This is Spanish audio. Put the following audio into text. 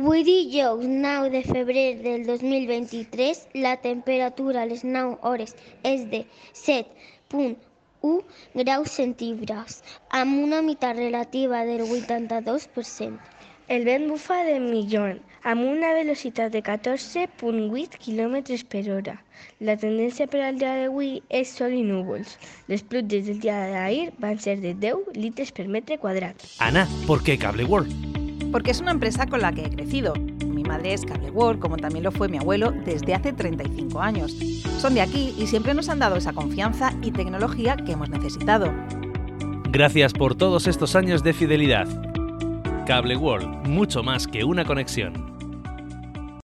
Avui dijous 9 de febrer del 2023 la temperatura a les 9 hores és de 7.1 graus centígrads amb una humitat relativa del 82%. El vent bufa de millón, amb una velocitat de 14.8 km per hora. La tendència per al dia d'avui és sol i núvols. Les pluges del dia d'ahir van ser de 10 litres per metre quadrat. Ana, ¿por qué Cable World? Porque es una empresa con la que he crecido. Mi madre es Cable World, como también lo fue mi abuelo desde hace 35 años. Son de aquí y siempre nos han dado esa confianza y tecnología que hemos necesitado. Gracias por todos estos años de fidelidad. Cable World, mucho más que una conexión.